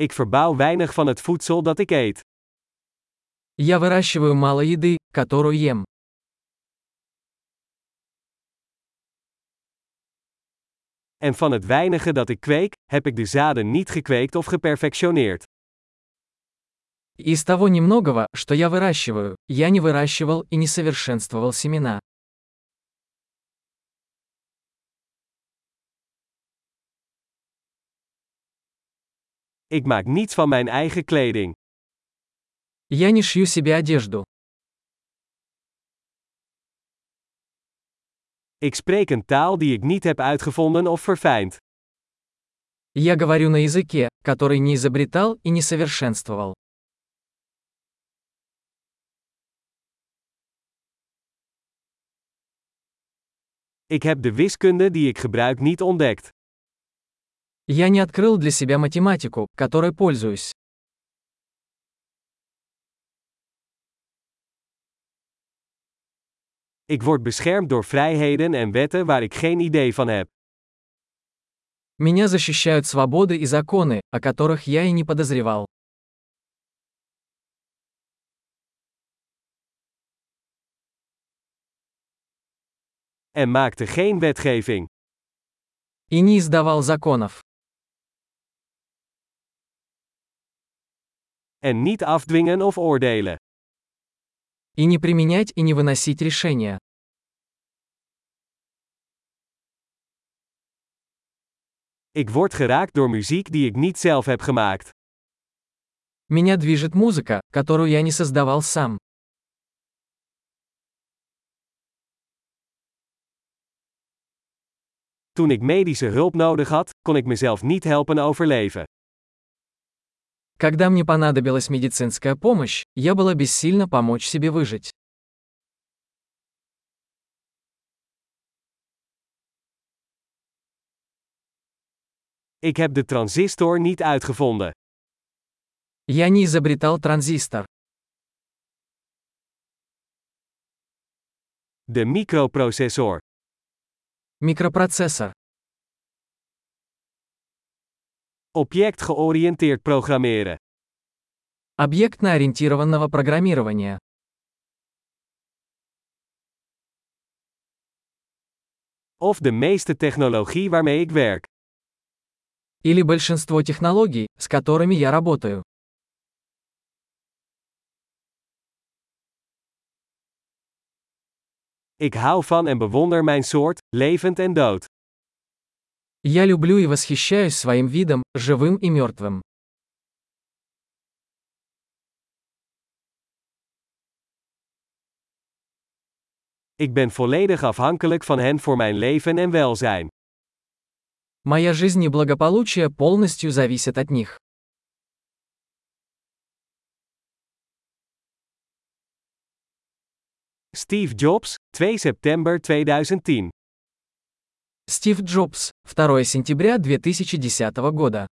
Ik verbouw weinig van het voedsel dat ik eet. Я выращиваю мало еды, которую ем. En van het weinige dat ik kweek, heb ik de zaden niet gekweekt of geperfectioneerd. Из того немногого, что я выращиваю, я не выращивал и не совершенствовал семена. Ik maak niets van mijn eigen kleding. Я не шью себе одежду. Ik spreek een taal die ik niet heb uitgevonden of verfijnd. Я говорю на языке, который не изобретал и не совершенствовал. Ik heb de wiskunde die ik gebruik niet ontdekt. Я не открыл для себя математику, которой пользуюсь. Ik word beschermd door vrijheden en wetten waar ik geen idee van heb. Меня защищают свободы и законы, о которых я и не подозревал. En maakte geen wetgeving. И не издавал законов. En niet afdwingen of oordelen. И не применять и не выносить решения. Ik word geraakt door muziek die ik niet zelf heb gemaakt. Меня движет музыка, которую я не создавал сам. Toen ik medische hulp nodig had, kon ik mezelf niet helpen overleven. Когда мне понадобилась медицинская помощь, я была бессильна помочь себе выжить. Ik heb de transistor niet uitgevonden. Я не изобретал транзистор. De microprocessor. Микропроцессор. Object-georiënteerd programmeren. Объектно-ориентированного программирования. Of de meeste technologie waarmee ik werk. Или большинство технологий, с которыми я работаю. Ik hou van en bewonder mijn soort, levend en dood. Я люблю и восхищаюсь своим видом, живым и мертвым. Ik ben volledig afhankelijk van hen voor mijn leven en welzijn. Моя жизнь и благополучие полностью зависят от них. Steve Jobs, 2 september 2010. Стив Джобс, 2 сентября 2010 года.